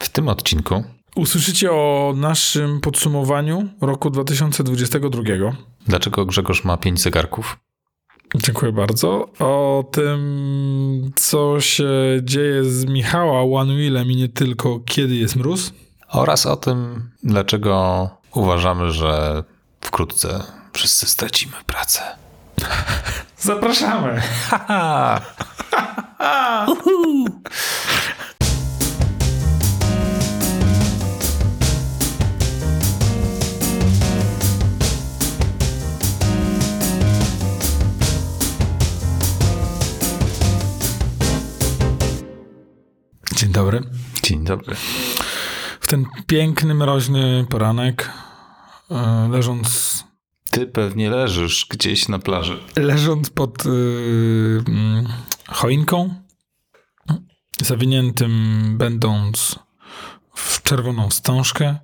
W tym odcinku Usłyszycie o naszym podsumowaniu roku 2022. dlaczego Grzegorz ma pięć zegarków? Dziękuję bardzo. O tym, co się dzieje z Michała One Wheelem i nie tylko, kiedy jest mróz. Oraz o tym, dlaczego uważamy, że wkrótce wszyscy stracimy pracę. Zapraszamy. Dzień dobry. Dzień dobry. W ten piękny, mroźny poranek, e, leżąc, Ty pewnie leżysz gdzieś na plaży. leżąc pod y, mm, choinką, zawiniętym będąc w czerwoną wstążkę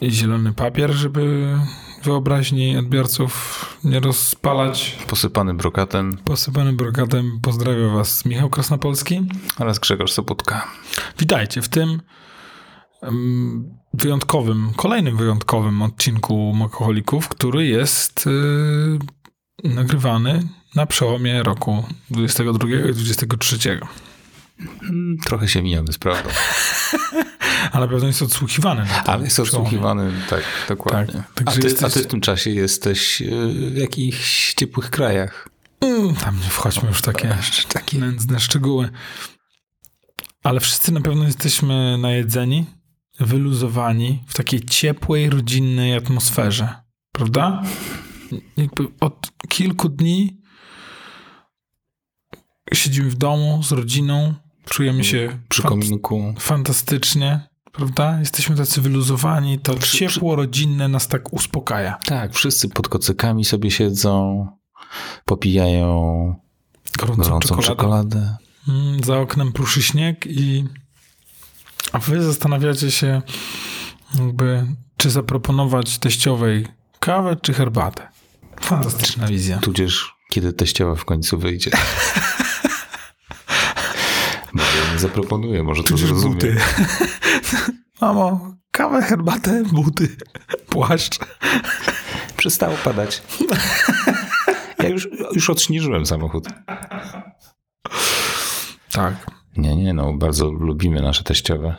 i zielony papier, żeby wyobraźni odbiorców nie rozpalać. Posypany brokatem Posypany brokatem pozdrawia was Michał Krasnopolski. oraz Grzegorz Sobutka. Witajcie w tym wyjątkowym, kolejnym wyjątkowym odcinku Makoholików, który jest y, nagrywany na przełomie roku 22 i 23. Mm, Trochę się mijamy z prawdą. Ale pewno jest odsłuchiwany. Na Ale jest odsłuchiwany, tak, dokładnie. Tak, a, także ty, jesteś- a ty w tym czasie jesteś y, w jakichś ciepłych krajach. Tam nie wchodźmy już takie, takie nędzne szczegóły. Ale wszyscy na pewno jesteśmy najedzeni, wyluzowani w takiej ciepłej, rodzinnej atmosferze. Prawda? Jakby od kilku dni siedzimy w domu z rodziną, czujemy się Przy fant- kominku. fantastycznie. Prawda? Jesteśmy tacy wyluzowani. To Przy- ciepło rodzinne nas tak uspokaja. Tak, wszyscy pod kocykami sobie siedzą, popijają Gorącą, gorącą czekoladę. czekoladę. Mm, Za oknem pruszy śnieg i a wy zastanawiacie się jakby, czy zaproponować teściowej kawę czy herbatę. Fantastyczna wizja. Tudzież kiedy teściowa w końcu wyjdzie. Zaproponuję, może to Tudzież zrozumie. buty. Mamo, kawę, herbatę, buty, płaszcz. Przestało padać. Ja już, już odśnieżyłem samochód. Tak. Nie, nie, no bardzo lubimy nasze teściowe.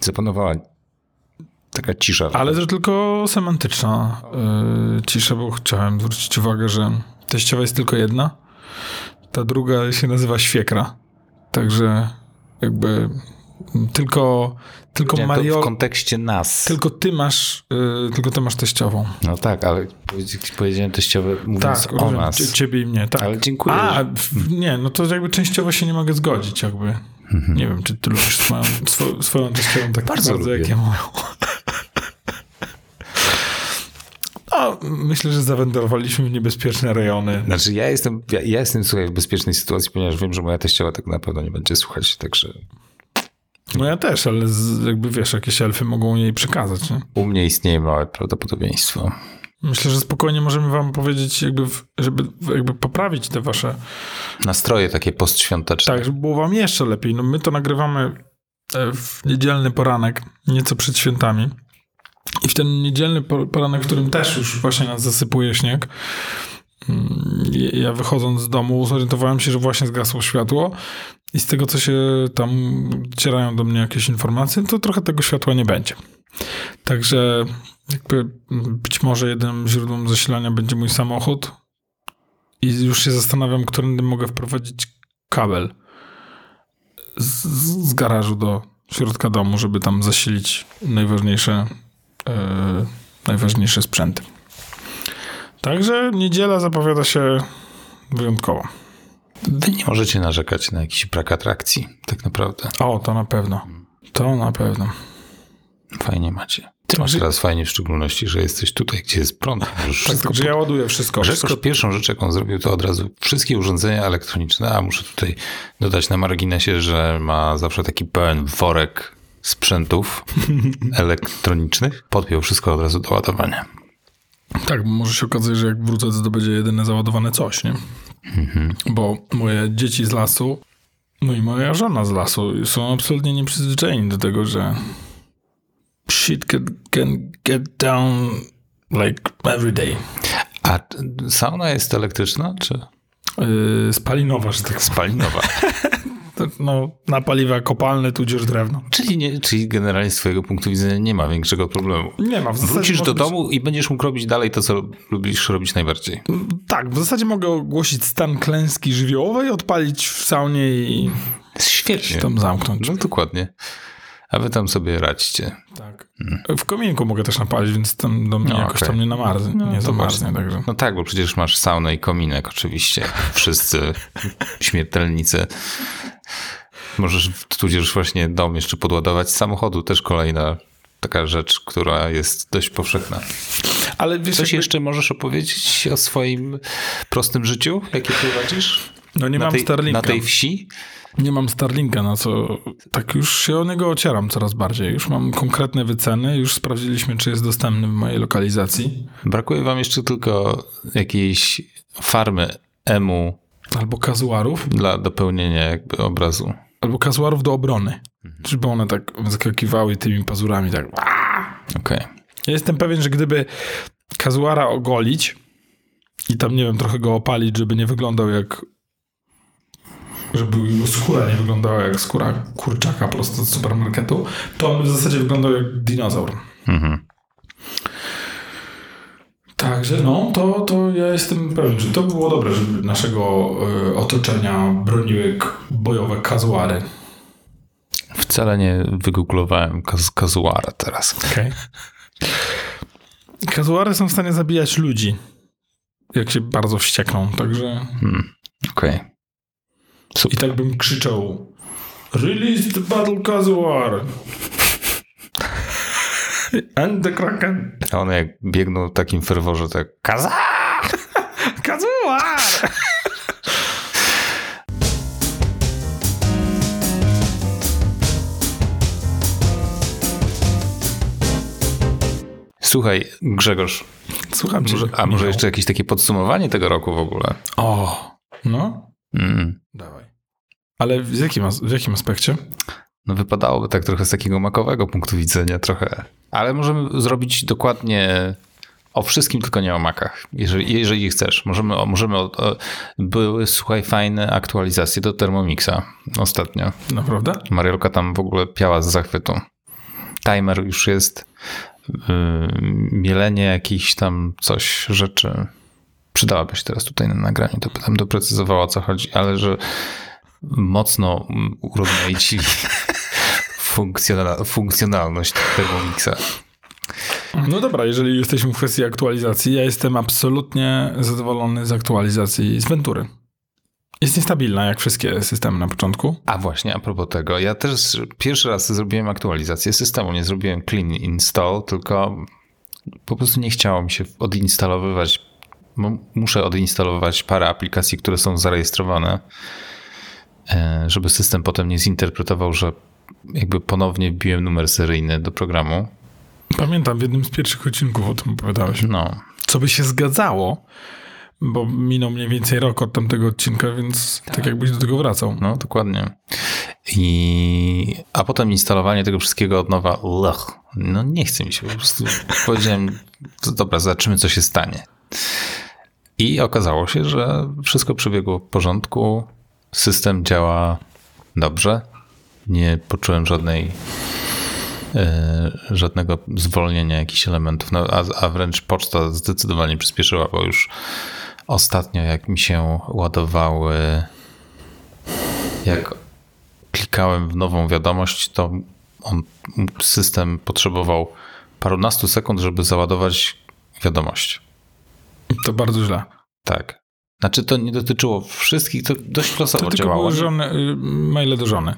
Zapanowała taka cisza. Ale to tylko semantyczna yy, cisza, bo chciałem zwrócić uwagę, że teściowa jest tylko jedna. Ta druga się nazywa świekra. Także jakby tylko, tylko Mario, w kontekście nas. tylko ty masz, yy, tylko ty masz teściową. No tak, ale powiedzi- powiedziałem teściowe mówiąc Tak, o nas. cie- ciebie i mnie, tak. Ale dziękuję. A, nie, no to jakby częściowo się nie mogę zgodzić, jakby. Nie wiem, czy ty lubisz swoją, swo, swoją teściową tak Bardzo bardzo, jak ja moją. Myślę, że zawędrowaliśmy w niebezpieczne rejony. Znaczy ja jestem, ja, ja jestem słuchaj, w bezpiecznej sytuacji, ponieważ wiem, że moja teściowa tak na pewno nie będzie słuchać, także No ja też, ale z, jakby wiesz, jakieś elfy mogą jej przekazać. Nie? u mnie istnieje małe prawdopodobieństwo. Myślę, że spokojnie możemy wam powiedzieć, jakby, żeby jakby poprawić te wasze Nastroje takie postświąteczne. Tak, żeby było wam jeszcze lepiej. No my to nagrywamy e, w niedzielny poranek, nieco przed świętami. I w ten niedzielny po- poranek, w którym też już właśnie nas zasypuje śnieg, mm, ja wychodząc z domu zorientowałem się, że właśnie zgasło światło i z tego, co się tam docierają do mnie jakieś informacje, to trochę tego światła nie będzie. Także jakby być może jedynym źródłem zasilania będzie mój samochód i już się zastanawiam, którędy mogę wprowadzić kabel z, z garażu do środka domu, żeby tam zasilić najważniejsze, najważniejsze sprzęty. Także niedziela zapowiada się wyjątkowo. Wy nie możecie narzekać na jakiś brak atrakcji, tak naprawdę. O, to na pewno. To na pewno. Fajnie macie. Ty masz teraz fajnie w szczególności, że jesteś tutaj, gdzie jest prąd. Tak, wszystko także ja ładuję wszystko. Wszystko pierwszą rzecz, jaką zrobił, to od razu wszystkie urządzenia elektroniczne, a muszę tutaj dodać na marginesie, że ma zawsze taki pełen worek sprzętów elektronicznych. Podpiął wszystko od razu do ładowania. Tak, bo może się okazać, że jak wrócę, to będzie jedyne załadowane coś, nie? Bo moje dzieci z lasu No i moja żona z lasu są absolutnie nieprzyzwyczajeni do tego, że shit can, can get down like every day. A sauna jest elektryczna, czy Yy, spalinowa, że tak spalinowa? No, na paliwa kopalne, tudzież drewno. czyli, nie, czyli generalnie z twojego punktu widzenia nie ma większego problemu. Nie ma. W zasadzie Wrócisz do być- domu i będziesz mógł robić dalej to, co lubisz robić najbardziej. Tak, w zasadzie mogę ogłosić stan klęski żywiołowej, odpalić w saunie i Świetnie. tam zamknąć. No dokładnie. A wy tam sobie radźcie. Tak. W kominku mogę też napalić, więc tam do mnie No, jakoś okej. tam nie namarznie, nie to zamarznie, także. No tak, bo przecież masz saunę i kominek oczywiście. Wszyscy śmiertelnicy. Możesz tudzież właśnie dom jeszcze podładować z samochodu. Też kolejna taka rzecz, która jest dość powszechna. Ale wiesz, Coś jakby- jeszcze możesz opowiedzieć o swoim prostym życiu, jakie prowadzisz? no nie na, mam tej, Starlinka. na tej wsi? Nie mam Starlinka, na co tak już się o niego ocieram coraz bardziej. Już mam konkretne wyceny, już sprawdziliśmy, czy jest dostępny w mojej lokalizacji. Brakuje wam jeszcze tylko jakiejś farmy emu Albo kazuarów, dla dopełnienia jakby obrazu. albo kazuarów do obrony. Żeby one tak wyskakiwały tymi pazurami, tak. Okej. Ja jestem pewien, że gdyby kazuara ogolić i tam, nie wiem, trochę go opalić, żeby nie wyglądał jak... Żeby jego skóra nie wyglądała jak skóra kurczaka prosto z supermarketu, to on w zasadzie wyglądał jak dinozaur. Mhm. Także no, to, to ja jestem pewien, że to by było dobre, żeby naszego y, otoczenia broniły bojowe kazuary. Wcale nie wygooglowałem kaz kazuara teraz. Okay. Kazuary są w stanie zabijać ludzi, jak się bardzo wściekną, także... Okej. I Super. tak bym krzyczał Release the battle Kazuar! And the Kraken! A one jak biegną w takim ferworze, tak kaza! Kazuar! Słuchaj, Grzegorz, Słucham cię. a może jeszcze jakieś takie podsumowanie tego roku w ogóle? O, no, Mm. dawaj. Ale w jakim, w jakim aspekcie? No wypadałoby tak trochę z takiego makowego punktu widzenia, trochę. Ale możemy zrobić dokładnie o wszystkim, tylko nie o makach, jeżeli, jeżeli chcesz. Możemy, możemy o, o, były, słuchaj, fajne aktualizacje do Thermomixa ostatnio. Naprawdę? Mariolka tam w ogóle piała z zachwytu. Timer już jest, yy, mielenie jakichś tam coś, rzeczy. Przydałaby się teraz tutaj na nagraniu, to tam doprecyzowała o co chodzi, ale że mocno mm, urozmaicili funkcjonal, funkcjonalność Thermomixa. No dobra, jeżeli jesteśmy w kwestii aktualizacji, ja jestem absolutnie zadowolony z aktualizacji z Ventury. Jest niestabilna, jak wszystkie systemy na początku. A właśnie, a propos tego, ja też pierwszy raz zrobiłem aktualizację systemu. Nie zrobiłem clean install, tylko po prostu nie chciało mi się odinstalowywać. Muszę odinstalować parę aplikacji, które są zarejestrowane, żeby system potem nie zinterpretował, że jakby ponownie wbiłem numer seryjny do programu. Pamiętam, w jednym z pierwszych odcinków o tym opowiadałeś. No, Co by się zgadzało, bo minął mniej więcej rok od tamtego odcinka, więc tak, jakbyś do tego wracał. no dokładnie. I, a potem instalowanie tego wszystkiego od nowa, lech, no nie chce mi się po prostu. Powiedziałem, to dobra, zobaczymy co się stanie. I okazało się, że wszystko przebiegło w porządku, system działa dobrze, nie poczułem żadnej e, żadnego zwolnienia jakichś elementów, no, a, a wręcz poczta zdecydowanie przyspieszyła, bo już ostatnio jak mi się ładowały jak klikałem w nową wiadomość, to on, system potrzebował parunastu sekund, żeby załadować wiadomość. To bardzo źle. Tak. Znaczy to nie dotyczyło wszystkich, to dość To losowo tylko działało. były żony, y, maile do żony.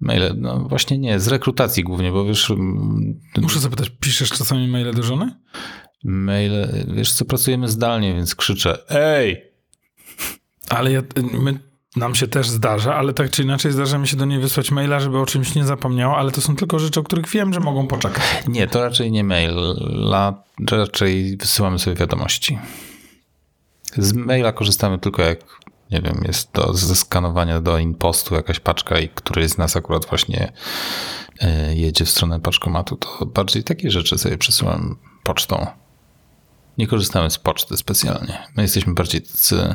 Maile, no właśnie nie, z rekrutacji głównie, bo wiesz, Muszę zapytać, piszesz czasami maile do żony? maile, wiesz co, pracujemy zdalnie, więc krzyczę, ej! Ale ja, my, nam się też zdarza, ale tak czy inaczej zdarza mi się do niej wysłać maila, żeby o czymś nie zapomniała, ale to są tylko rzeczy, o których wiem, że mogą poczekać. Nie, to raczej nie mail, la, raczej wysyłamy sobie wiadomości. Z maila korzystamy tylko jak nie wiem, jest do zeskanowania do impostu jakaś paczka i któryś z nas akurat właśnie e, jedzie w stronę paczkomatu, to bardziej takie rzeczy sobie przesyłam pocztą. Nie korzystamy z poczty specjalnie. My jesteśmy bardziej tacy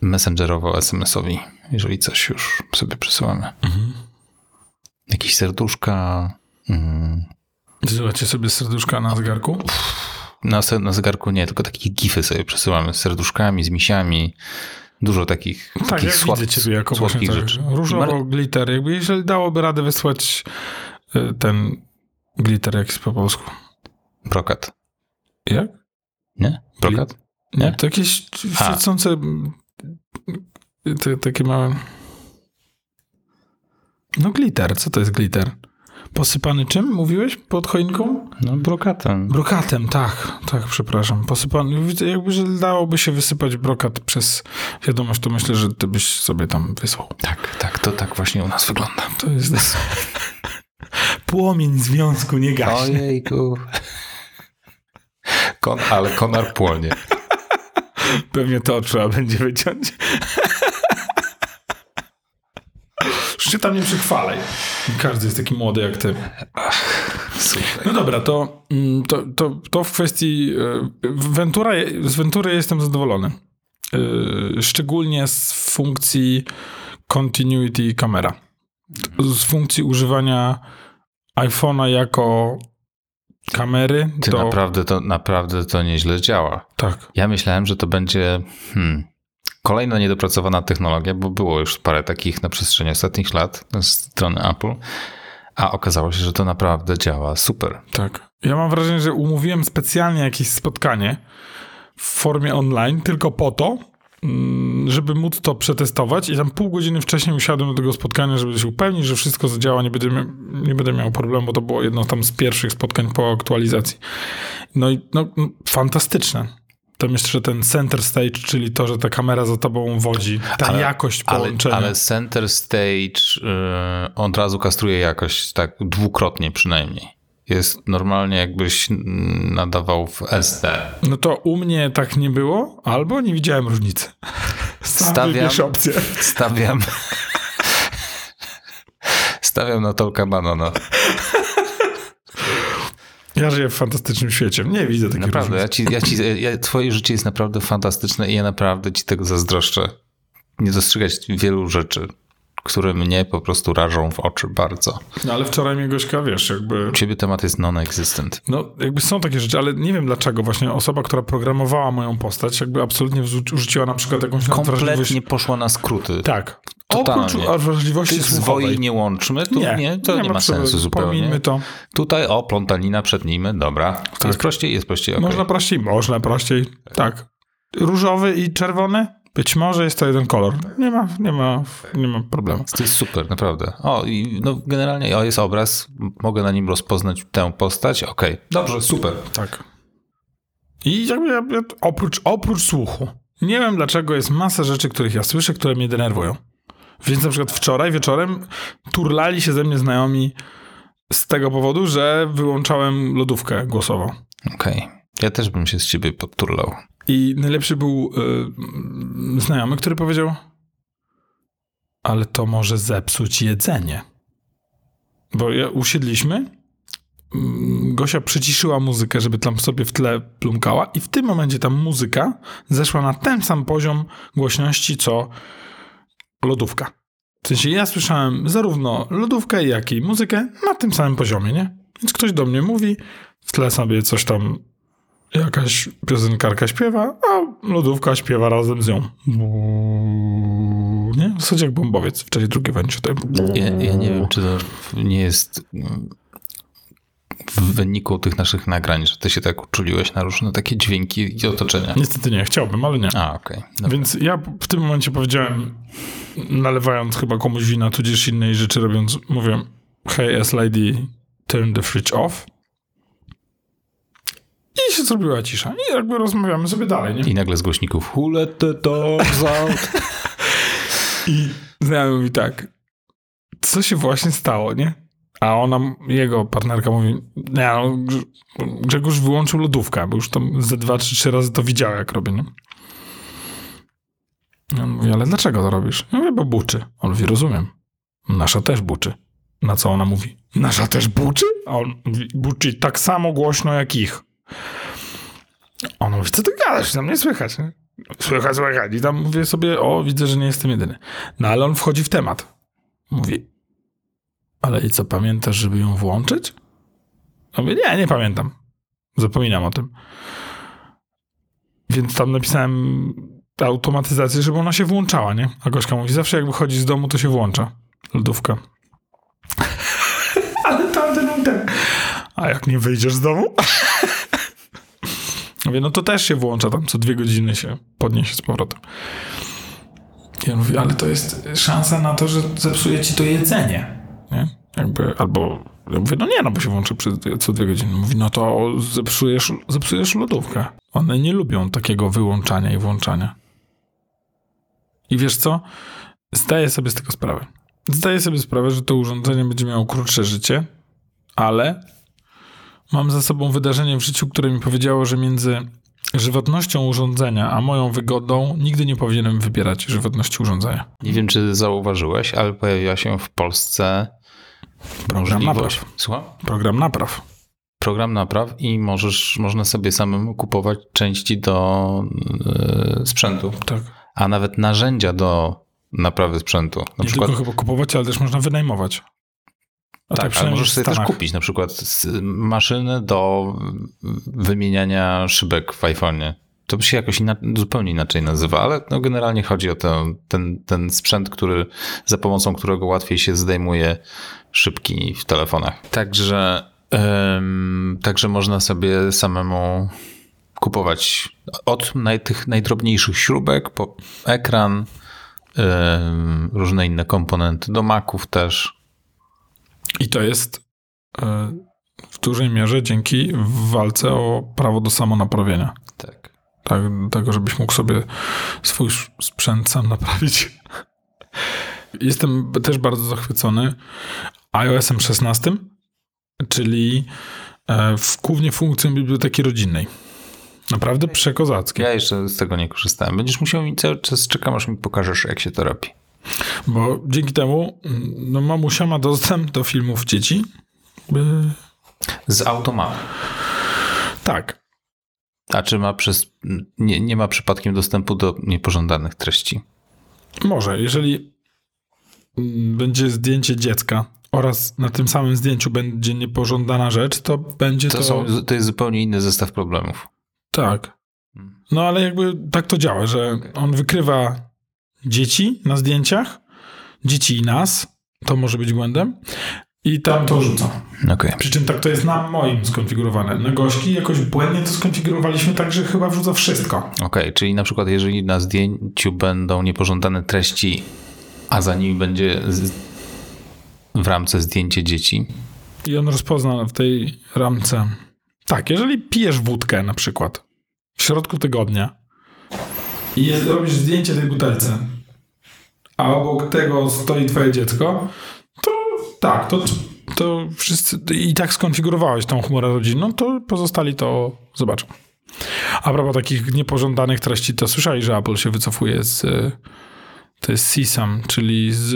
messengerowo SMS-owi, jeżeli coś już sobie przesyłamy. Jakieś serduszka. Mm, Wysyłacie sobie serduszka na zegarku? Na, na zegarku nie, tylko takie gify sobie przesyłamy z serduszkami, z misiami. Dużo takich, Tak, takich ja widzę ciebie jako słodkich tak, rzeczy. różowo Mar- glitter. Jakby jeżeli dałoby radę wysłać y, ten glitter jakiś po polsku. Brokat. Jak? Nie? Brokat? Nie, Nie? to jakieś świecące te, takie małe... No glitter, co to jest glitter? Posypany czym, mówiłeś? Pod choinką? No brokatem. Brokatem, tak, tak, przepraszam. Posypany, jakby, że dałoby się wysypać brokat przez wiadomość, to myślę, że ty byś sobie tam wysłał. Tak, tak, to tak właśnie u nas wygląda. To jest... Płomień związku nie gaśnie. Ojejku. Kon, ale konar płonie. Pewnie to trzeba będzie wyciąć. Już się tam nie przychwalaj. Każdy jest taki młody jak ty. Super. No dobra, to, mm, to, to, to w kwestii e, Ventura, z Ventury jestem zadowolony. E, Szczególnie z funkcji continuity kamera. Z funkcji używania iPhone'a jako kamery Ty do... naprawdę to, naprawdę to nieźle działa. Tak. Ja myślałem, że to będzie hmm, kolejna niedopracowana technologia, bo było już parę takich na przestrzeni ostatnich lat ze strony Apple, a okazało się, że to naprawdę działa super. Tak. Ja mam wrażenie, że umówiłem specjalnie jakieś spotkanie w formie online tylko po to, mm, żeby móc to przetestować i tam pół godziny wcześniej usiadłem do tego spotkania, żeby się upewnić, że wszystko zadziała, nie będę, nie będę miał problemu, bo to było jedno tam z pierwszych spotkań po aktualizacji. No i no, no, fantastyczne. Tam jeszcze ten center stage, czyli to, że ta kamera za tobą wodzi, ta Ale- jakość Ale, połączenia. ale Center Stage yy, on od razu kastruje jakość, tak dwukrotnie przynajmniej. Jest normalnie jakbyś nadawał w SD. No to u mnie tak nie było, albo nie widziałem różnicy. Sam Stawiam- opcję. Stawiam... Stawiam na Tolka Banana. Ja żyję w fantastycznym świecie. Nie widzę takiej Naprawdę, ja ci, ja ci, ja, twoje życie jest naprawdę fantastyczne i ja naprawdę ci tego zazdroszczę. Nie dostrzegać wielu rzeczy, które mnie po prostu rażą w oczy bardzo. No ale wczoraj mnie Gośka, wiesz, jakby... U ciebie temat jest non-existent. No, jakby są takie rzeczy, ale nie wiem dlaczego właśnie osoba, która programowała moją postać, jakby absolutnie wrzuciła na przykład jakąś. Kompletnie poszła na skróty. Tak. Totalnie. Oprócz wrażliwości Tych zwoi nie łączmy, tu nie, to nie, ma potrzeby. sensu zupełnie. To. Tutaj o, plątanina, przetnijmy, dobra. Jest prościej, jest prościej, okej. Można prościej? Można prościej. Tak. Różowy i czerwony? Być może jest to jeden kolor. Nie ma, nie ma, nie ma problemu. To jest super, naprawdę. O, i no generalnie o, jest obraz, mogę na nim rozpoznać tę postać, okej. Dobrze, super. Tak. I jakby ja, ja, oprócz, oprócz słuchu. Nie wiem dlaczego jest masa rzeczy, których ja słyszę, które mnie denerwują. Więc na przykład wczoraj wieczorem turlali się ze mnie znajomi z tego powodu, że wyłączałem lodówkę głosową. Okej. Ja też bym się z ciebie podturlał. I najlepszy był y, znajomy, który powiedział: Ale to może zepsuć jedzenie. Bo ja, usiedliśmy, mm, Gosia przyciszyła muzykę, żeby tam sobie w tle plumkała, i w tym momencie ta muzyka zeszła na ten sam poziom głośności, co lodówka. W sensie ja słyszałem zarówno lodówkę, jak i muzykę na tym samym poziomie, nie? Więc ktoś do mnie mówi, w tle sobie coś tam jakaś piosenkarka śpiewa, a lodówka śpiewa razem z nią. Nie? W zasadzie jak bombowiec w czasie II wojny światowej. Ja, ja nie wiem, czy to nie jest w wyniku tych naszych nagrań, że ty się tak uczuliłeś na różne takie dźwięki i otoczenia. Niestety nie, chciałbym, ale nie. A, okej. Dobra. Więc ja w tym momencie powiedziałem, nalewając chyba komuś wina, tudzież innej rzeczy robiąc, mówię, hey S-Lady, turn the fridge off. I się zrobiła cisza. I jakby rozmawiamy sobie dalej, nie? I nagle z głośników Who let the dogs out? I znajomy mówi tak, co się właśnie stało, nie? A ona, jego partnerka mówi, nie, no, Grz- Grzegorz wyłączył lodówkę, bo już tam ze dwa czy trzy razy to widział, jak robię, nie? I on mówi, ale dlaczego to robisz? Ja mówię, bo buczy. On mówi, rozumiem. Nasza też buczy. Na co ona mówi? Nasza też buczy? A on mówi, buczy tak samo głośno jak ich. On mówi, co ty gadasz? Tam nie słychać. Nie? Słychać, słychać. I tam mówię sobie, o, widzę, że nie jestem jedyny. No ale on wchodzi w temat. Mówi, ale i co, pamiętasz, żeby ją włączyć? Ja mówię, nie, nie pamiętam. Zapominam o tym. Więc tam napisałem automatyzację, żeby ona się włączała, nie? A Gośka mówi, zawsze jak wychodzi z domu, to się włącza. Lodówka. Ale tamten mówi tak. A jak nie wyjdziesz z domu? Mówię, no to też się włącza tam, co dwie godziny się podniesie z powrotem. I on mówi, ale to jest szansa na to, że zepsuje ci to jedzenie. Nie? Jakby, albo ja mówię, no nie, no bo się włączy przez, co dwie godziny. Mówi, no to zepsujesz, zepsujesz lodówkę. One nie lubią takiego wyłączania i włączania. I wiesz co? Zdaję sobie z tego sprawę. Zdaję sobie sprawę, że to urządzenie będzie miało krótsze życie, ale mam za sobą wydarzenie w życiu, które mi powiedziało, że między żywotnością urządzenia a moją wygodą nigdy nie powinienem wybierać żywotności urządzenia. Nie wiem, czy zauważyłeś, ale pojawiła się w Polsce Program napraw. Słucham? Program napraw. Program napraw i możesz, można sobie samemu kupować części do yy, sprzętu, Tak. A nawet narzędzia do naprawy sprzętu. Na nie przykład tylko chyba kupować, ale też można wynajmować. A Tak, ale przynajmniej możesz sobie też kupić na przykład maszyny do wymieniania szybek w iPhone'ie. To się jakoś ina- zupełnie inaczej nazywa, ale no generalnie chodzi o ten, ten, ten sprzęt, który, za pomocą którego łatwiej się zdejmuje szybki w telefonach. Także, em, także można sobie samemu kupować od naj, tych najdrobniejszych śrubek po ekran, em, różne inne komponenty do Maców też. I to jest e, w dużej mierze dzięki walce o prawo do samonaprawienia. Tak. Tak, tego, żebyś mógł sobie swój sprzęt sam naprawić. Jestem też bardzo zachwycony iOS-em 16, czyli e, w, głównie funkcją biblioteki rodzinnej. Naprawdę przekozackie. Ja jeszcze z tego nie korzystałem. Będziesz musiał mi cały czas czekam, aż mi pokażesz, jak się to robi. Bo dzięki temu mm, no, mamusia ma dostęp do filmów dzieci. By... Z automatu. Tak. A czy ma przez. Nie, nie ma przypadkiem dostępu do niepożądanych treści? Może, jeżeli mm, będzie zdjęcie dziecka oraz na tym samym zdjęciu będzie niepożądana rzecz, to będzie to... To, są, to jest zupełnie inny zestaw problemów. Tak. No ale jakby tak to działa, że on wykrywa dzieci na zdjęciach, dzieci i nas, to może być błędem, i tam to rzuca. Okej. Przy czym tak to jest na moim skonfigurowane. Na gośki jakoś błędnie to skonfigurowaliśmy tak, że chyba wrzuca wszystko. Okej, czyli na przykład, jeżeli na zdjęciu będą niepożądane treści, a za nimi będzie z, w ramce zdjęcie dzieci, I on rozpozna w tej ramce. Tak, jeżeli pijesz wódkę na przykład w środku tygodnia i robisz zdjęcie tej butelce, a obok tego stoi twoje dziecko, to tak, to, to wszyscy i tak skonfigurowałeś tą chmurę rodzinną, to pozostali to zobaczą. A propos takich niepożądanych treści, to słyszeli, że Apple się wycofuje z to jest CSAM, czyli z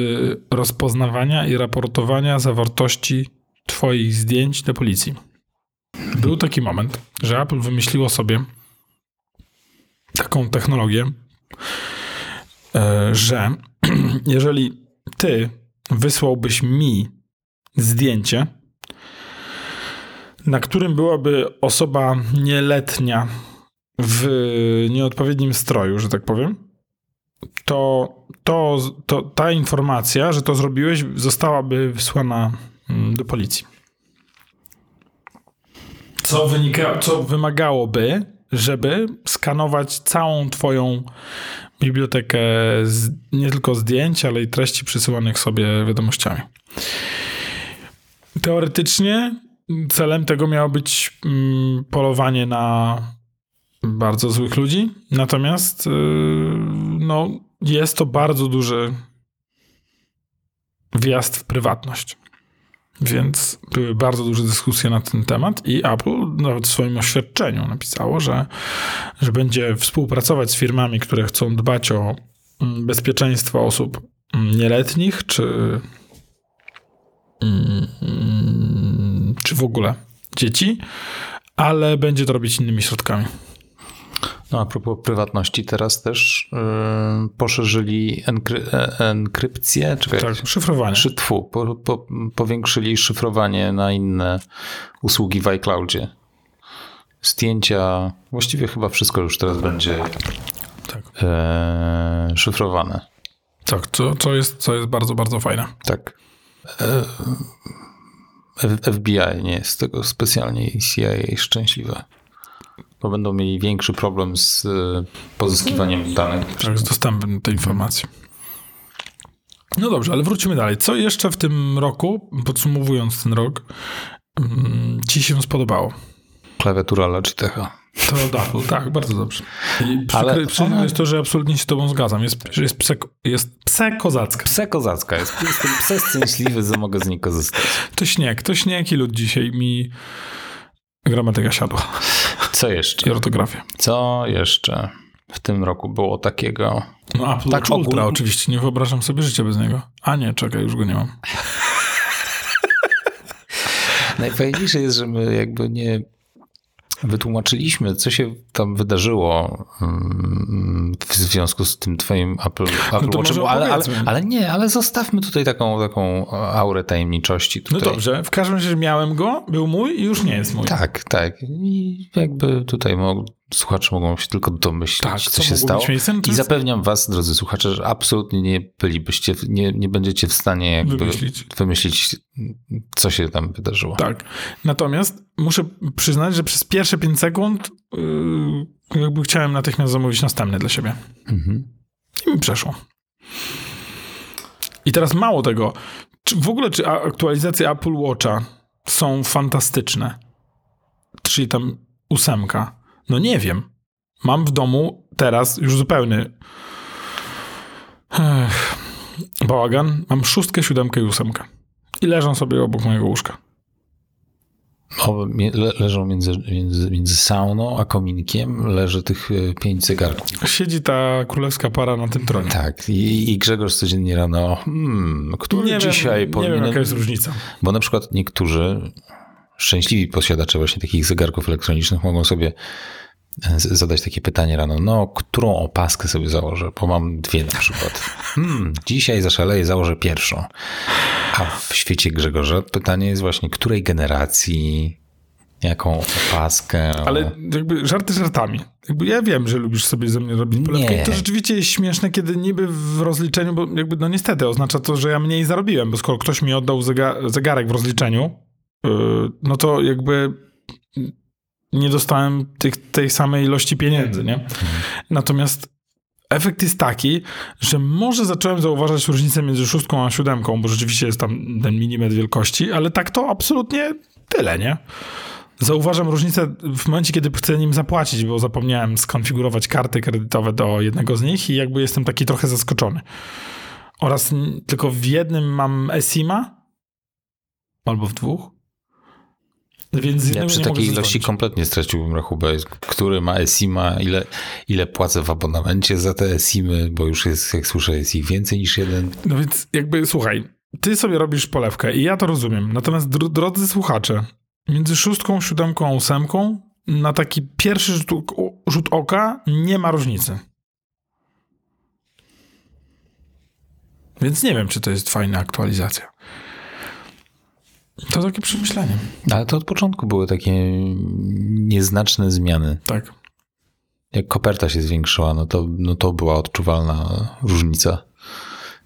rozpoznawania i raportowania zawartości twoich zdjęć do policji. Był taki moment, że Apple wymyśliło sobie taką technologię, e, że jeżeli ty wysłałbyś mi zdjęcie, na którym byłaby osoba nieletnia w nieodpowiednim stroju, że tak powiem, to, to, to ta informacja, że to zrobiłeś, zostałaby wysłana mm, do policji. Co, wynika, co wymagałoby, żeby skanować całą twoją bibliotekę z, nie tylko zdjęć, ale i treści przysyłanych sobie wiadomościami. Teoretycznie celem tego miało być mm, polowanie na bardzo złych ludzi, natomiast yy, no, jest to bardzo duży wjazd w prywatność. Więc były bardzo duże dyskusje na ten temat i Apple nawet w swoim oświadczeniu napisało, że, że będzie współpracować z firmami, które chcą dbać o mm, bezpieczeństwa osób mm, nieletnich, czy, mm, czy w ogóle dzieci, ale będzie to robić innymi środkami. No a propos prywatności, teraz też yy, poszerzyli enkry, e, enkrypcję, czy Tak, szyfrowanie. Szy, tfu, po, po, powiększyli szyfrowanie na inne usługi w iCloudzie. Zdjęcia, właściwie chyba wszystko już teraz będzie Tak, e, szyfrowane. tak co, co, jest, co jest bardzo, bardzo fajne. Tak. E, FBI nie jest z tego specjalnie i CIA szczęśliwe. Będą mieli większy problem z e, pozyskiwaniem danych. Tak, z dostępem do tej informacji. No dobrze, ale wrócimy dalej. Co jeszcze w tym roku, podsumowując ten rok, mm, ci się spodobało? Klawiatura Logitecha. To Apple, tak, bardzo dobrze. I Ale ona- jest to, że absolutnie się z tobą zgadzam. Jest, jest, pse, jest pse kozacka. Pse kozacka jest. Jestem przeszczęśliwy, że mogę z niej korzystać. To śnieg, to śnieg i lud dzisiaj mi gramatyka siadła. Co jeszcze? I ortografia. Co jeszcze w tym roku było takiego? No Apple Tak Ultra ogólnie- oczywiście, nie wyobrażam sobie życia bez niego. A nie, czekaj, już go nie mam. Najfajniejsze jest, że my jakby nie wytłumaczyliśmy, co się tam wydarzyło mm, w związku z tym twoim Apple, Apple to Watchem, ale, ale, ale nie, ale zostawmy tutaj taką, taką aurę tajemniczości. No Tutaj. dobrze, w każdym razie miałem go, był mój i już nie jest mój. Tak, tak. I jakby tutaj mo- słuchacze mogą się tylko domyślić, Tak, co, co się stało. mieć miejsce? To I jest- zapewniam was, drodzy słuchacze, że absolutnie nie bylibyście, nie, nie będziecie w stanie jakby Wymyślić. wymyślić, co się tam wydarzyło. Tak. Natomiast muszę przyznać, że przez pierwsze 5 sekund yy, jakby chciałem natychmiast zamówić następny dla siebie. Mhm. I mi przeszło. I teraz mało tego. Czy w ogóle, czy aktualizacje Apple Watcha są fantastyczne? Czyli tam ósemka. No nie wiem. Mam w domu teraz już zupełny Ech, bałagan. Mam szóstkę, siódemkę i ósemkę. I leżą sobie obok mojego łóżka. O, mie- le, leżą między, między, między sauną a kominkiem, leży tych e, pięć zegarków. Siedzi ta królewska para na tym tronie. Tak, i, i Grzegorz codziennie rano, hmm, który nie dzisiaj wiem, nie powinien... wiem, jaka jest różnica. Bo na przykład niektórzy szczęśliwi posiadacze właśnie takich zegarków elektronicznych mogą sobie e, zadać takie pytanie rano, no, którą opaskę sobie założę, bo mam dwie na przykład. Hmm, dzisiaj zaszaleję, założę pierwszą. A w świecie Grzegorza pytanie jest właśnie, której generacji, jaką opaskę. Ale jakby żarty żartami. Jakby ja wiem, że lubisz sobie ze mnie robić polewkę Nie. to rzeczywiście jest śmieszne, kiedy niby w rozliczeniu, bo jakby no niestety oznacza to, że ja mniej zarobiłem, bo skoro ktoś mi oddał zega- zegarek w rozliczeniu, no to jakby nie dostałem tych, tej samej ilości pieniędzy, nie? Natomiast efekt jest taki, że może zacząłem zauważać różnicę między szóstką a siódemką, bo rzeczywiście jest tam ten milimetr wielkości, ale tak to absolutnie tyle, nie? Zauważam różnicę w momencie, kiedy chcę nim zapłacić, bo zapomniałem skonfigurować karty kredytowe do jednego z nich i jakby jestem taki trochę zaskoczony. Oraz tylko w jednym mam eSIM-a, albo w dwóch. Więc Ja przy takiej ilości zadzwonić. kompletnie straciłbym rachubę, który ma eSIM-a, ile, ile płacę w abonamencie za te eSIM-y, bo już jest, jak słyszę, jest ich więcej niż jeden. No więc jakby słuchaj, ty sobie robisz polewkę i ja to rozumiem. Natomiast dro- drodzy słuchacze, między szóstką, siódemką a ósemką na taki pierwszy rzut, rzut oka nie ma różnicy. Więc nie wiem, czy to jest fajna aktualizacja. To takie przemyślenie. Ale to od początku były takie nieznaczne zmiany. Tak. Jak koperta się zwiększyła, no to, no to była odczuwalna różnica.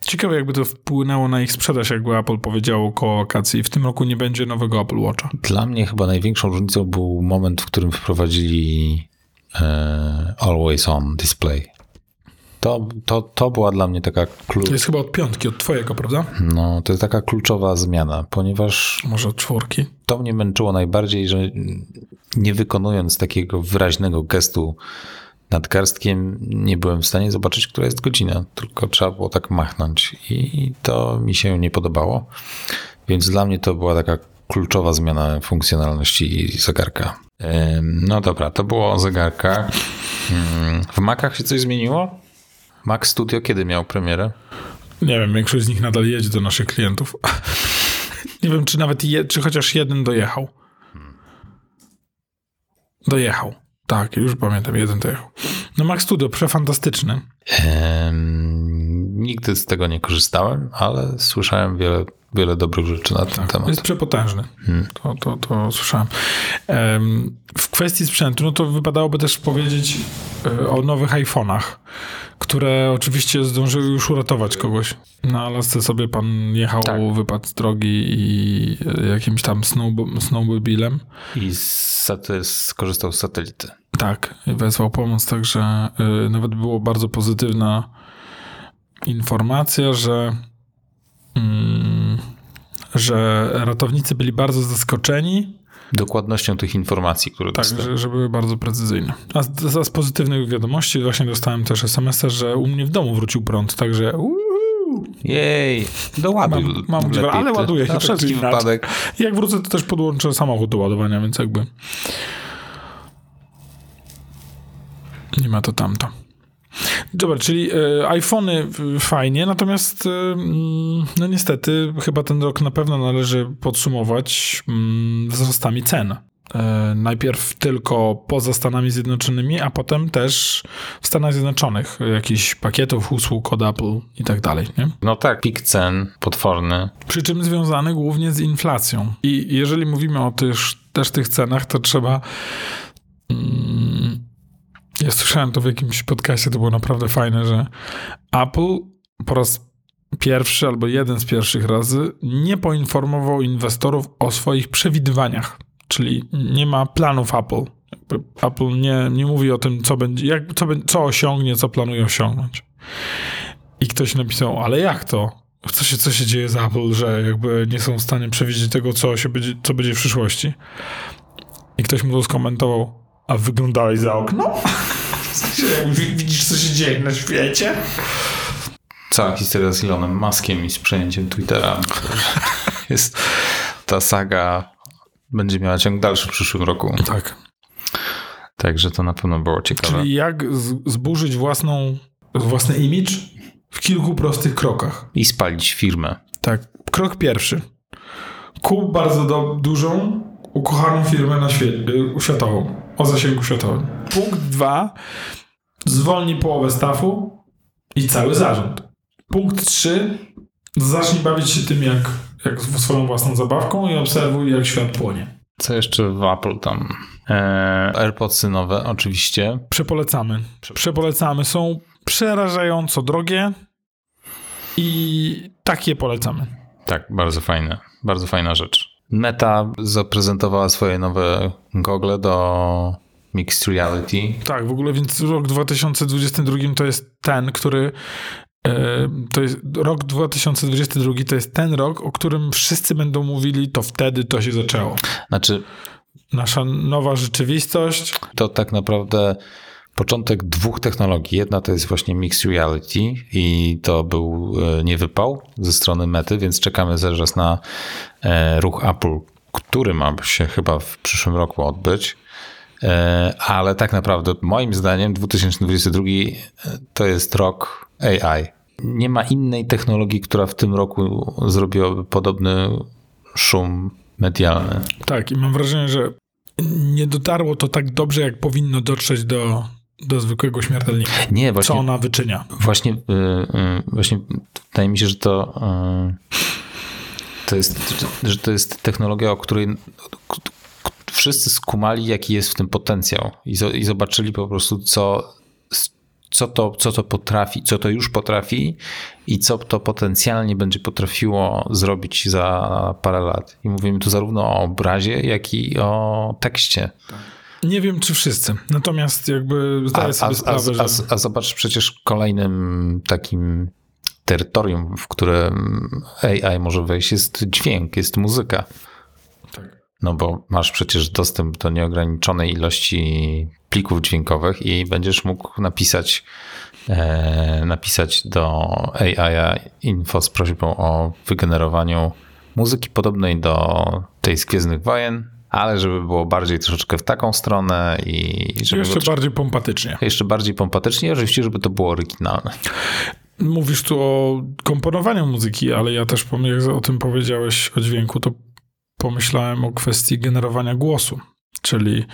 Ciekawe, jakby to wpłynęło na ich sprzedaż, jakby Apple powiedziało koło wakacji. W tym roku nie będzie nowego Apple Watcha. Dla mnie chyba największą różnicą był moment, w którym wprowadzili e, Always On Display. To, to, to była dla mnie taka, klu, To jest chyba od piątki, od twojego, prawda? no, to jest taka kluczowa zmiana, ponieważ Może od czwórki. to mnie męczyło najbardziej, że nie wykonując takiego wyraźnego gestu nadgarstkiem, nie byłem w stanie zobaczyć, która jest godzina, tylko trzeba było tak machnąć i to mi się nie podobało. Więc dla mnie to była taka kluczowa zmiana funkcjonalności zegarka. No dobra, to było o zegarkach. Ym, W Macach się coś zmieniło? Mac Studio kiedy miał premierę? Nie wiem, większość z nich nadal jedzie do naszych klientów. Nie wiem, czy nawet je, czy chociaż jeden dojechał. Dojechał. Tak, już pamiętam, jeden dojechał. No Mac Studio, przefantastyczny. Em, nigdy z tego nie korzystałem, ale słyszałem wiele, wiele dobrych rzeczy na ten temat. Jest przepotężny. To, to, to słyszałem. Em, w kwestii sprzętu, no to wypadałoby też powiedzieć e, o nowych iPhone'ach, które oczywiście zdążyły już uratować kogoś. Na Alasce sobie pan jechał, Tak. wypadł z drogi i e, jakimś tam snowbo- snowmobilem. I skorzystał z satelity. Tak, wezwał pomoc, także y, nawet było bardzo pozytywna informacja, że, mm, że ratownicy byli bardzo zaskoczeni, Dokładnością tych informacji, które tak, dostałem. że, że były bardzo precyzyjne. A z, z, z pozytywnych wiadomości właśnie dostałem też SMS-a, że u mnie w domu wrócił prąd, także Jej, doładuj. Mam- mam gdzie- ale ty. ładuje się tak inaczej. wypadek. jak wrócę to też podłączę samochód do ładowania, więc jakby nie ma to tamto. Dobra, czyli e, iPhony y, fajnie, natomiast y, no niestety chyba ten rok na pewno należy podsumować mm, wzrostami cen. E, najpierw tylko poza Stanami Zjednoczonymi, a potem też w Stanach Zjednoczonych jakichś pakietów, usług od Apple i tak dalej, nie? No tak, pik cen potworny. Przy czym związany głównie z inflacją. I jeżeli mówimy o tych, też tych cenach, to trzeba. Mm, ja słyszałem to w jakimś podcastie, to było naprawdę fajne, że Apple po raz pierwszy albo jeden z pierwszych razy nie poinformował inwestorów o swoich przewidywaniach. Czyli nie ma planów Apple. Apple nie, nie mówi o tym, co będzie, jak, co, co osiągnie, co planuje osiągnąć. I ktoś napisał, ale jak to? Co się, co się dzieje z Apple, że jakby nie są w stanie przewidzieć tego, co, się będzie, co będzie w przyszłości? I ktoś mu to skomentował, a wyglądałeś za okno? Widzisz, co się dzieje na świecie? Cała historia z Elonem Muskiem i z przejęciem Twittera. Jest ta saga będzie miała ciąg dalszy w przyszłym roku. Tak. Także to na pewno było ciekawe. Czyli jak zburzyć własną, własny image w kilku prostych krokach. I spalić firmę. Tak. Krok pierwszy. Kup bardzo do, dużą, ukochaną firmę na świecie, światową, o zasięgu światowym. Punkt dwa. Zwolnij połowę stafu i cały zarząd. Punkt trzy. Zacznij bawić się tym jak, jak swoją własną zabawką i obserwuj jak świat płonie. Co jeszcze w Apple tam? Eee, AirPodsy nowe, oczywiście. Przepolecamy. Przepolecamy. Są przerażająco drogie i takie polecamy. Tak, bardzo fajne. Bardzo fajna rzecz. Meta zaprezentowała swoje nowe gogle do Mixed Reality. Tak, w ogóle więc rok 2022 to jest ten, który e, to jest rok 2022 to jest ten rok, o którym wszyscy będą mówili, to wtedy to się zaczęło. Znaczy, Nasza nowa rzeczywistość. to tak naprawdę początek dwóch technologii. Jedna to jest właśnie Mixed Reality i to był e, niewypał ze strony Mety, więc czekamy zaraz na e, ruch Apple, który ma się chyba w przyszłym roku odbyć. E, Ale tak naprawdę moim zdaniem 2022 to jest rok AI. Nie ma innej technologii, która w tym roku zrobiłaby podobny szum medialny. Tak, i mam wrażenie, że nie dotarło to tak dobrze, jak powinno dotrzeć do, do zwykłego śmiertelnika. Nie, Co właśnie ona wyczynia. Właśnie, y, y, właśnie wydaje mi się, że to, y, to jest, że to jest technologia, o której wszyscy skumali, jaki jest w tym potencjał i, zo- i zobaczyli po prostu, co, co, to, co to potrafi, co to już potrafi i co to potencjalnie będzie potrafiło zrobić za parę lat. I mówimy tu zarówno o obrazie, jak i o tekście. Nie wiem, czy wszyscy. Natomiast jakby zdaję A, sobie a, sprawę, a, że... a, a zobacz przecież kolejnym takim terytorium, w które AI może wejść, jest dźwięk, jest muzyka. No bo masz przecież dostęp do nieograniczonej ilości plików dźwiękowych i będziesz mógł napisać, e, napisać do AI info z prośbą o wygenerowaniu muzyki podobnej do tej z Gwiezdnych Wojen ale żeby było bardziej troszeczkę w taką stronę i żeby Jeszcze było bardziej pompatycznie. jeszcze bardziej pompatycznie, oczywiście, żeby to było oryginalne. Mówisz tu o komponowaniu muzyki, ale ja też, jak o tym powiedziałeś o dźwięku, to pomyślałem o kwestii generowania głosu. Czyli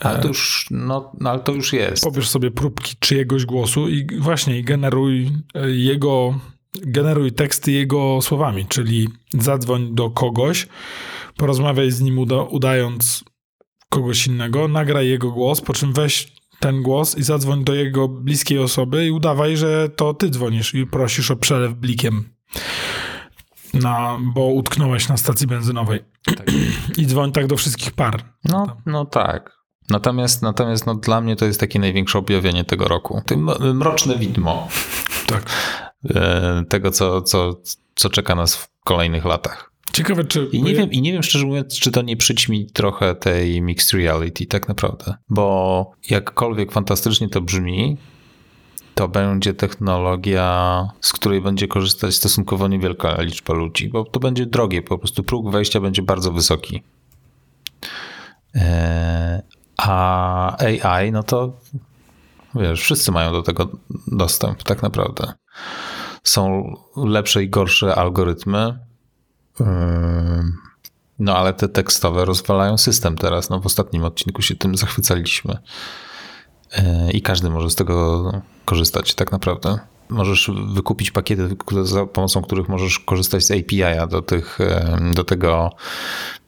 Ale to już, no, no ale to już jest. pobierz sobie próbki czyjegoś głosu i właśnie generuj e, jego, generuj teksty jego słowami, czyli zadzwoń do kogoś, porozmawiaj z nim uda, udając kogoś innego, nagraj jego głos, po czym weź ten głos i zadzwoń do jego bliskiej osoby i udawaj, że to ty dzwonisz i prosisz o przelew blikiem. Na, bo utknąłeś na stacji benzynowej. I dzwoń tak do wszystkich par. No, no tak. Natomiast, natomiast no, dla mnie to jest takie największe objawienie tego roku. To m- mroczne widmo Tak. e, tego, co, co, co czeka nas w kolejnych latach. Ciekawe, czy. I nie, wiem, I nie wiem, szczerze mówiąc, czy to nie przyćmi trochę tej mixed reality, tak naprawdę. Bo jakkolwiek fantastycznie to brzmi, to będzie technologia, z której będzie korzystać stosunkowo niewielka liczba ludzi, bo to będzie drogie, po prostu próg wejścia będzie bardzo wysoki. E, A AI, no to wiesz, wszyscy mają do tego dostęp, tak naprawdę. Są lepsze i gorsze algorytmy, Ym, No ale te tekstowe rozwalają system teraz. No w ostatnim odcinku się tym zachwycaliśmy. Yy, I każdy może z tego korzystać tak naprawdę. Możesz wykupić pakiety, za pomocą których możesz korzystać z API-a do, tych, em, do tego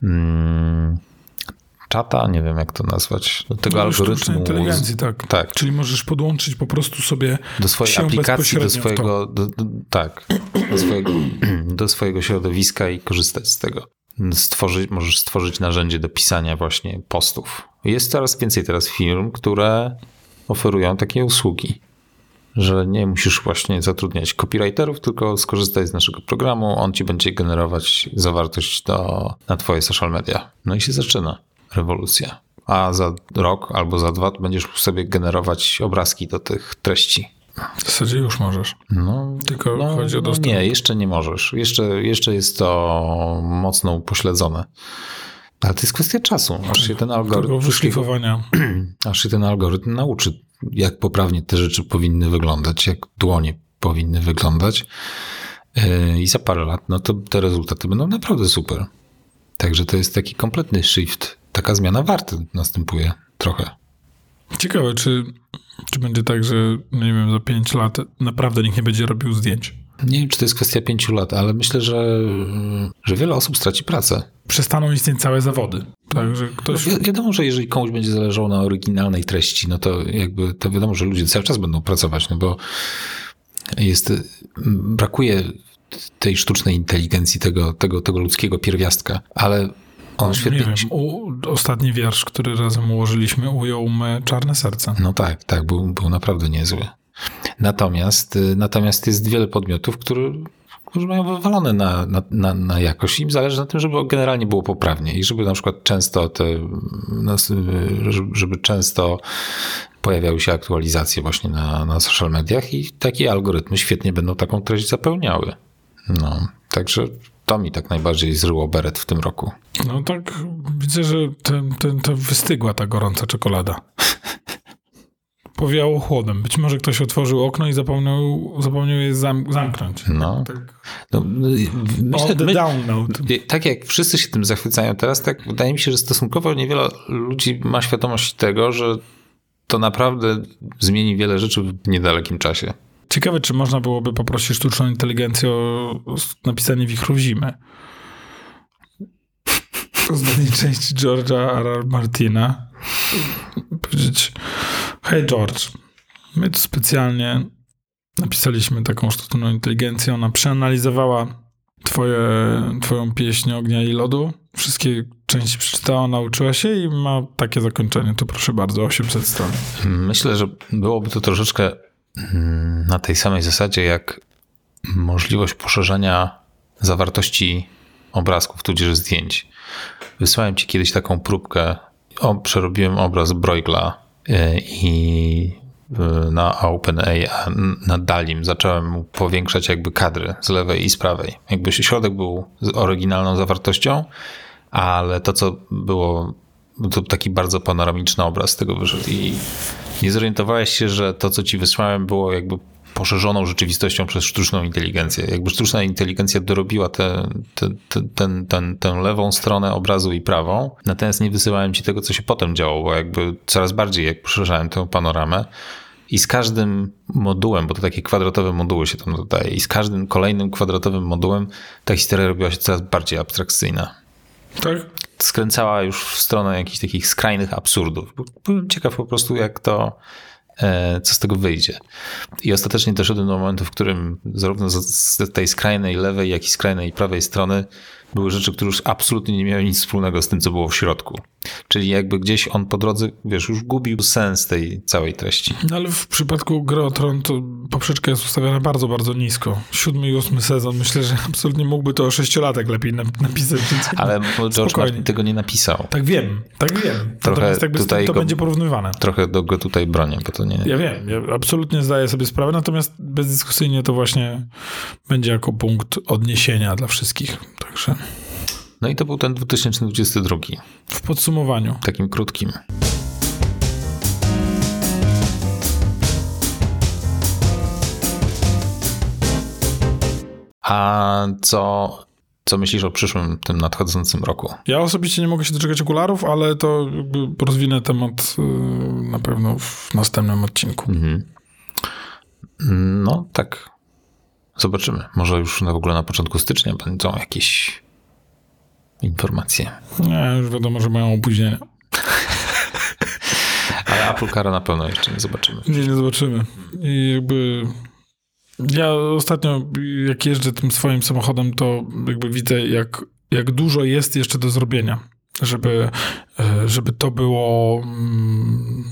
mm, czata, nie wiem jak to nazwać, do tego No, algorytmu. inteligencji, tak. Tak, Czyli możesz podłączyć po prostu sobie do swojej aplikacji, do swojego, do, do, tak, do swojego, do swojego środowiska i korzystać z tego. Stworzyć, możesz stworzyć narzędzie do pisania właśnie postów. Jest coraz więcej teraz firm, które oferują takie usługi, że nie musisz właśnie zatrudniać copywriterów, tylko skorzystaj z naszego programu, on ci będzie generować zawartość do, na twoje social media. No i się zaczyna rewolucja. A za rok albo za dwa będziesz sobie generować obrazki do tych treści. W zasadzie już możesz. No, Tylko no, chodzi o no dostęp. nie, jeszcze nie możesz. Jeszcze, jeszcze jest to mocno upośledzone. Ale to jest kwestia czasu, aż się ten algorytm, wyszlifowania. aż się ten algorytm nauczy, jak poprawnie te rzeczy powinny wyglądać, jak dłonie powinny wyglądać. Yy, I za parę lat, no to te rezultaty będą naprawdę super. Także to jest taki kompletny shift, taka zmiana warty następuje trochę. Ciekawe, czy, czy będzie tak, że nie wiem, za 5 lat naprawdę nikt nie będzie robił zdjęć. Nie wiem, czy to jest kwestia pięciu lat, ale myślę, że, że wiele osób straci pracę. Przestaną istnieć całe zawody. Także ktoś. Wi- wiadomo, że jeżeli komuś będzie zależało na oryginalnej treści, no to jakby to wiadomo, że ludzie cały czas będą pracować, no bo jest, brakuje tej sztucznej inteligencji, tego, tego, tego ludzkiego pierwiastka, ale on Nie świetnie... wiem, u, ostatni wiersz, który razem ułożyliśmy, ujął me czarne serce. No tak, tak, był, był naprawdę niezły. Natomiast, y, natomiast jest wiele podmiotów, które, którzy mają wywalone na, na, na, na jakość. Im zależy na tym, żeby generalnie było poprawnie i żeby na przykład często te, no, y, żeby- często pojawiały się aktualizacje właśnie na, na social mediach i takie algorytmy świetnie będą taką treść zapełniały. No, także to mi tak najbardziej zryło beret w tym roku. No tak, widzę, że ten, ten, to wystygła ta gorąca czekolada. Powiało chłodem. Być może ktoś otworzył okno i zapomniał, zapomniał je zam, zamknąć. No, Tak. no myślę, my, Tak jak wszyscy się tym zachwycają teraz, tak wydaje mi się, że stosunkowo niewiele ludzi ma świadomość tego, że to naprawdę zmieni wiele rzeczy w niedalekim czasie. Ciekawe, czy można byłoby poprosić sztuczną inteligencję o napisanie wichrów zimy. Z części George'a R. R. Martina. Powiedzieć, hej George, my tu specjalnie napisaliśmy taką sztuczną inteligencję, ona przeanalizowała twoje, twoją pieśń Ognia i Lodu, wszystkie części przeczytała, nauczyła się i ma takie zakończenie. To proszę bardzo, 800 stron. Myślę, że byłoby to troszeczkę mm, na tej samej zasadzie, jak możliwość poszerzania zawartości obrazków, tudzież zdjęć. Wysłałem ci kiedyś taką próbkę. O, przerobiłem obraz Bruegla y, i y, na OpenAI, na Dalim zacząłem powiększać jakby kadry z lewej i z prawej. Jakby środek był z oryginalną zawartością, ale to, co było, to taki bardzo panoramiczny obraz tego wyszedł i nie zorientowałeś się, że to, co ci wysłałem, było jakby poszerzoną rzeczywistością przez sztuczną inteligencję. Jakby sztuczna inteligencja dorobiła tę te, te, ten, ten, tę lewą stronę obrazu i prawą, natomiast nie wysyłałem ci tego, co się potem działo, bo jakby coraz bardziej jak poszerzałem tę panoramę, i z każdym modułem, bo to takie kwadratowe moduły się tam dodaje, i z każdym kolejnym kwadratowym modułem ta historia robiła się coraz bardziej abstrakcyjna. Tak? Skręcała już w stronę jakichś takich skrajnych absurdów. Byłem ciekaw po prostu, jak to, co z tego wyjdzie. I ostatecznie doszedłem do momentu, w którym zarówno z tej skrajnej lewej, jak i skrajnej prawej strony były rzeczy, które już absolutnie nie miały nic wspólnego z tym, co było w środku. Czyli jakby gdzieś on po drodze, wiesz, już gubił sens tej całej treści. No ale w przypadku Gry o Tron to poprzeczka jest ustawiona bardzo, bardzo nisko. Siódmy i ósmy sezon, myślę, że absolutnie mógłby to sześciolatek lepiej napisać. Ale George Martin tego nie napisał. Tak wiem, tak wiem. Trochę Natomiast jakby tutaj to go- będzie porównywane. Trochę do go tutaj bronię, bo to nie... Ja wiem, ja absolutnie zdaję sobie sprawę, natomiast bezdyskusyjnie to właśnie będzie jako punkt odniesienia dla wszystkich. Także No i to był ten 2022, w podsumowaniu. takim krótkim. A co, co myślisz o przyszłym, tym nadchodzącym roku? Ja osobiście nie mogę się doczekać okularów, ale to rozwinę temat y, na pewno w następnym odcinku. Mhm. No tak. Zobaczymy. Może już na, w ogóle na początku stycznia będą jakieś informacje. Nie, już wiadomo, że mają opóźnienia. Ale Apple Cara na pewno jeszcze nie zobaczymy. Nie, nie zobaczymy. I jakby ja ostatnio, jak jeżdżę tym swoim samochodem, to jakby widzę, jak, jak dużo jest jeszcze do zrobienia, żeby, e, żeby to było mm,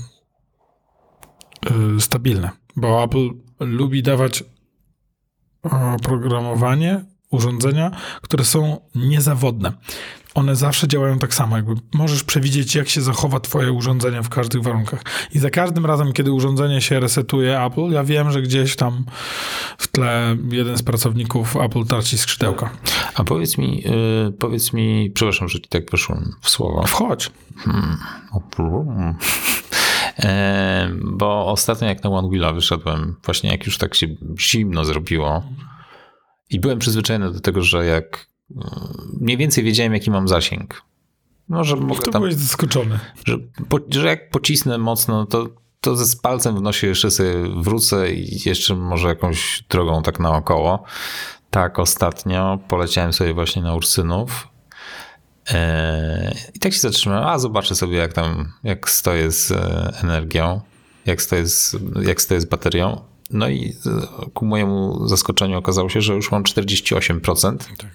e, stabilne. Bo Apple lubi dawać oprogramowanie, urządzenia, które są niezawodne. One zawsze działają tak samo, jakby możesz przewidzieć, jak się zachowa twoje urządzenie w każdych warunkach. I za każdym razem, kiedy urządzenie się resetuje Apple, ja wiem, że gdzieś tam w tle jeden z pracowników Apple traci skrzydełka. A powiedz mi, yy, powiedz mi, przepraszam, że ci tak wyszłem w słowo. Wchodź. E, bo ostatnio jak na One Wheela wyszedłem, właśnie jak już tak się zimno zrobiło i byłem przyzwyczajony do tego, że jak y, mniej więcej wiedziałem, jaki mam zasięg. Może mogę To tam, byłeś zaskoczony. że, po, że jak pocisnę mocno, to, to ze z palcem w nosie jeszcze sobie wrócę i jeszcze może jakąś drogą tak naokoło. Tak, ostatnio poleciałem sobie właśnie na Ursynów e, i tak się zatrzymałem, a zobaczę sobie jak tam, jak stoję z e, energią, jak stoję z, jak stoję z baterią. No i ku mojemu zaskoczeniu okazało się, że już mam 48% Tak.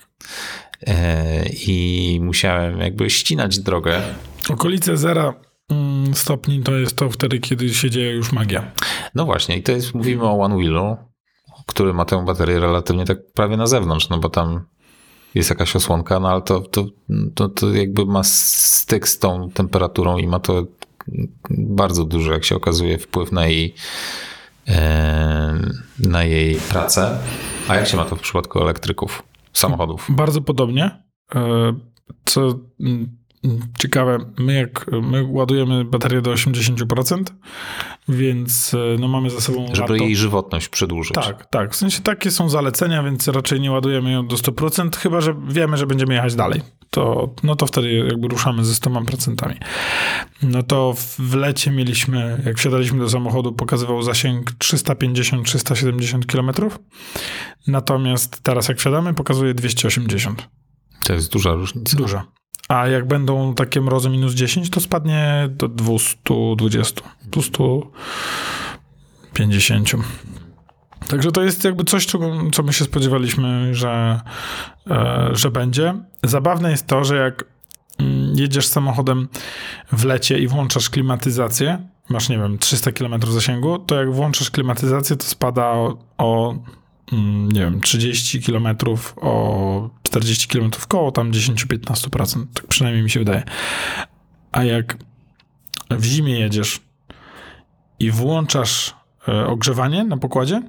e, i musiałem jakby ścinać drogę. Okolice zera mm, stopni to jest to wtedy, kiedy się dzieje już magia. No właśnie, i to jest, mówimy o One Wheelu, który ma tę baterię relatywnie tak prawie na zewnątrz, no bo tam jest jakaś osłonka, no ale to, to, to, to jakby ma styk z tą temperaturą i ma to bardzo duży, jak się okazuje, wpływ na jej, na jej pracę. A jak się ma to w przypadku elektryków, samochodów? Bardzo podobnie. E, Co mm, ciekawe, my jak my ładujemy baterię do 80%, więc e, no mamy za sobą Żeby lato. jej żywotność przedłużyć. Tak, tak. W sensie takie są zalecenia, więc raczej nie ładujemy ją do 100%, chyba że wiemy, że będziemy jechać dalej. To, no to wtedy jakby ruszamy ze 100%. No to w lecie mieliśmy, jak wsiadaliśmy do samochodu, pokazywał zasięg 350-370 km. Natomiast teraz jak wsiadamy, pokazuje 280. To jest duża różnica. Duża. A jak będą takie mrozy minus 10, to spadnie do 220, 250. Także to jest jakby coś, co my się spodziewaliśmy, że, e, że będzie. Zabawne jest to, że jak mm, jedziesz samochodem w lecie i włączasz klimatyzację, masz, nie wiem, 300 km zasięgu, to jak włączasz klimatyzację, to spada o, o mm, nie wiem, 30 km, o 40 km koło tam 10-15%. Tak przynajmniej mi się wydaje. A jak w zimie jedziesz i włączasz e, ogrzewanie na pokładzie,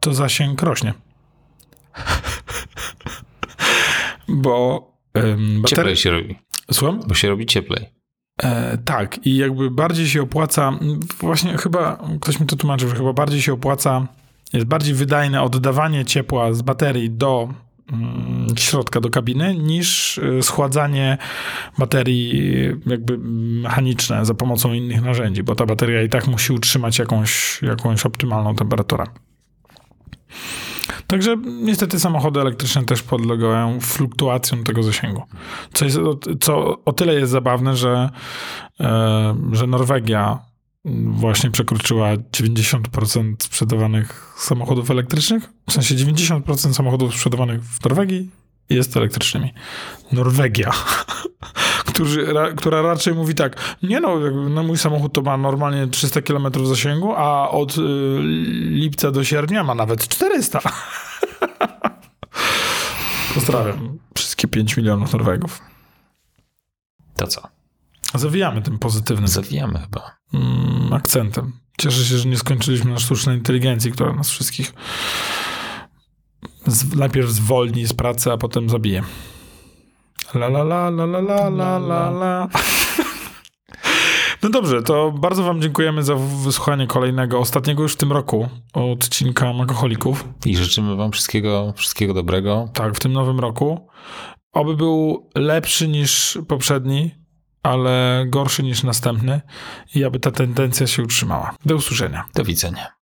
to zasięg rośnie. Bo Ym, baterie... Cieplej się robi, Słucham? bo się robi cieplej. E, tak, i jakby bardziej się opłaca, właśnie chyba, ktoś mi to tłumaczył, że chyba bardziej się opłaca, jest bardziej wydajne oddawanie ciepła z baterii do mm, środka, do kabiny, niż y, schładzanie baterii y, jakby mechaniczne za pomocą innych narzędzi, bo ta bateria i tak musi utrzymać jakąś, jakąś optymalną temperaturę. Także niestety samochody elektryczne też podlegają fluktuacjom tego zasięgu. Co, jest, co o tyle jest zabawne, że, e, że Norwegia właśnie przekroczyła 90% sprzedawanych samochodów elektrycznych. W sensie 90% samochodów sprzedawanych w Norwegii jest elektrycznymi. Norwegia, którzy, ra, która raczej mówi tak, nie no, no, mój samochód to ma normalnie 300 km zasięgu, a od y, lipca do sierpnia ma nawet 400. Pozdrawiam wszystkie 5 milionów Norwegów. To co? Zawijamy tym pozytywnym Zawijamy chyba. mm, akcentem. Cieszę się, że nie skończyliśmy na sztucznej inteligencji, która nas wszystkich z, najpierw zwolni z pracy, a potem zabije. La la la la la la la la la. No dobrze, to bardzo wam dziękujemy za wysłuchanie kolejnego, ostatniego już w tym roku odcinka Makoholików. I życzymy wam wszystkiego, wszystkiego dobrego. Tak, w tym nowym roku. Oby był lepszy niż poprzedni, ale gorszy niż następny i aby ta tendencja się utrzymała. Do usłyszenia. Do widzenia.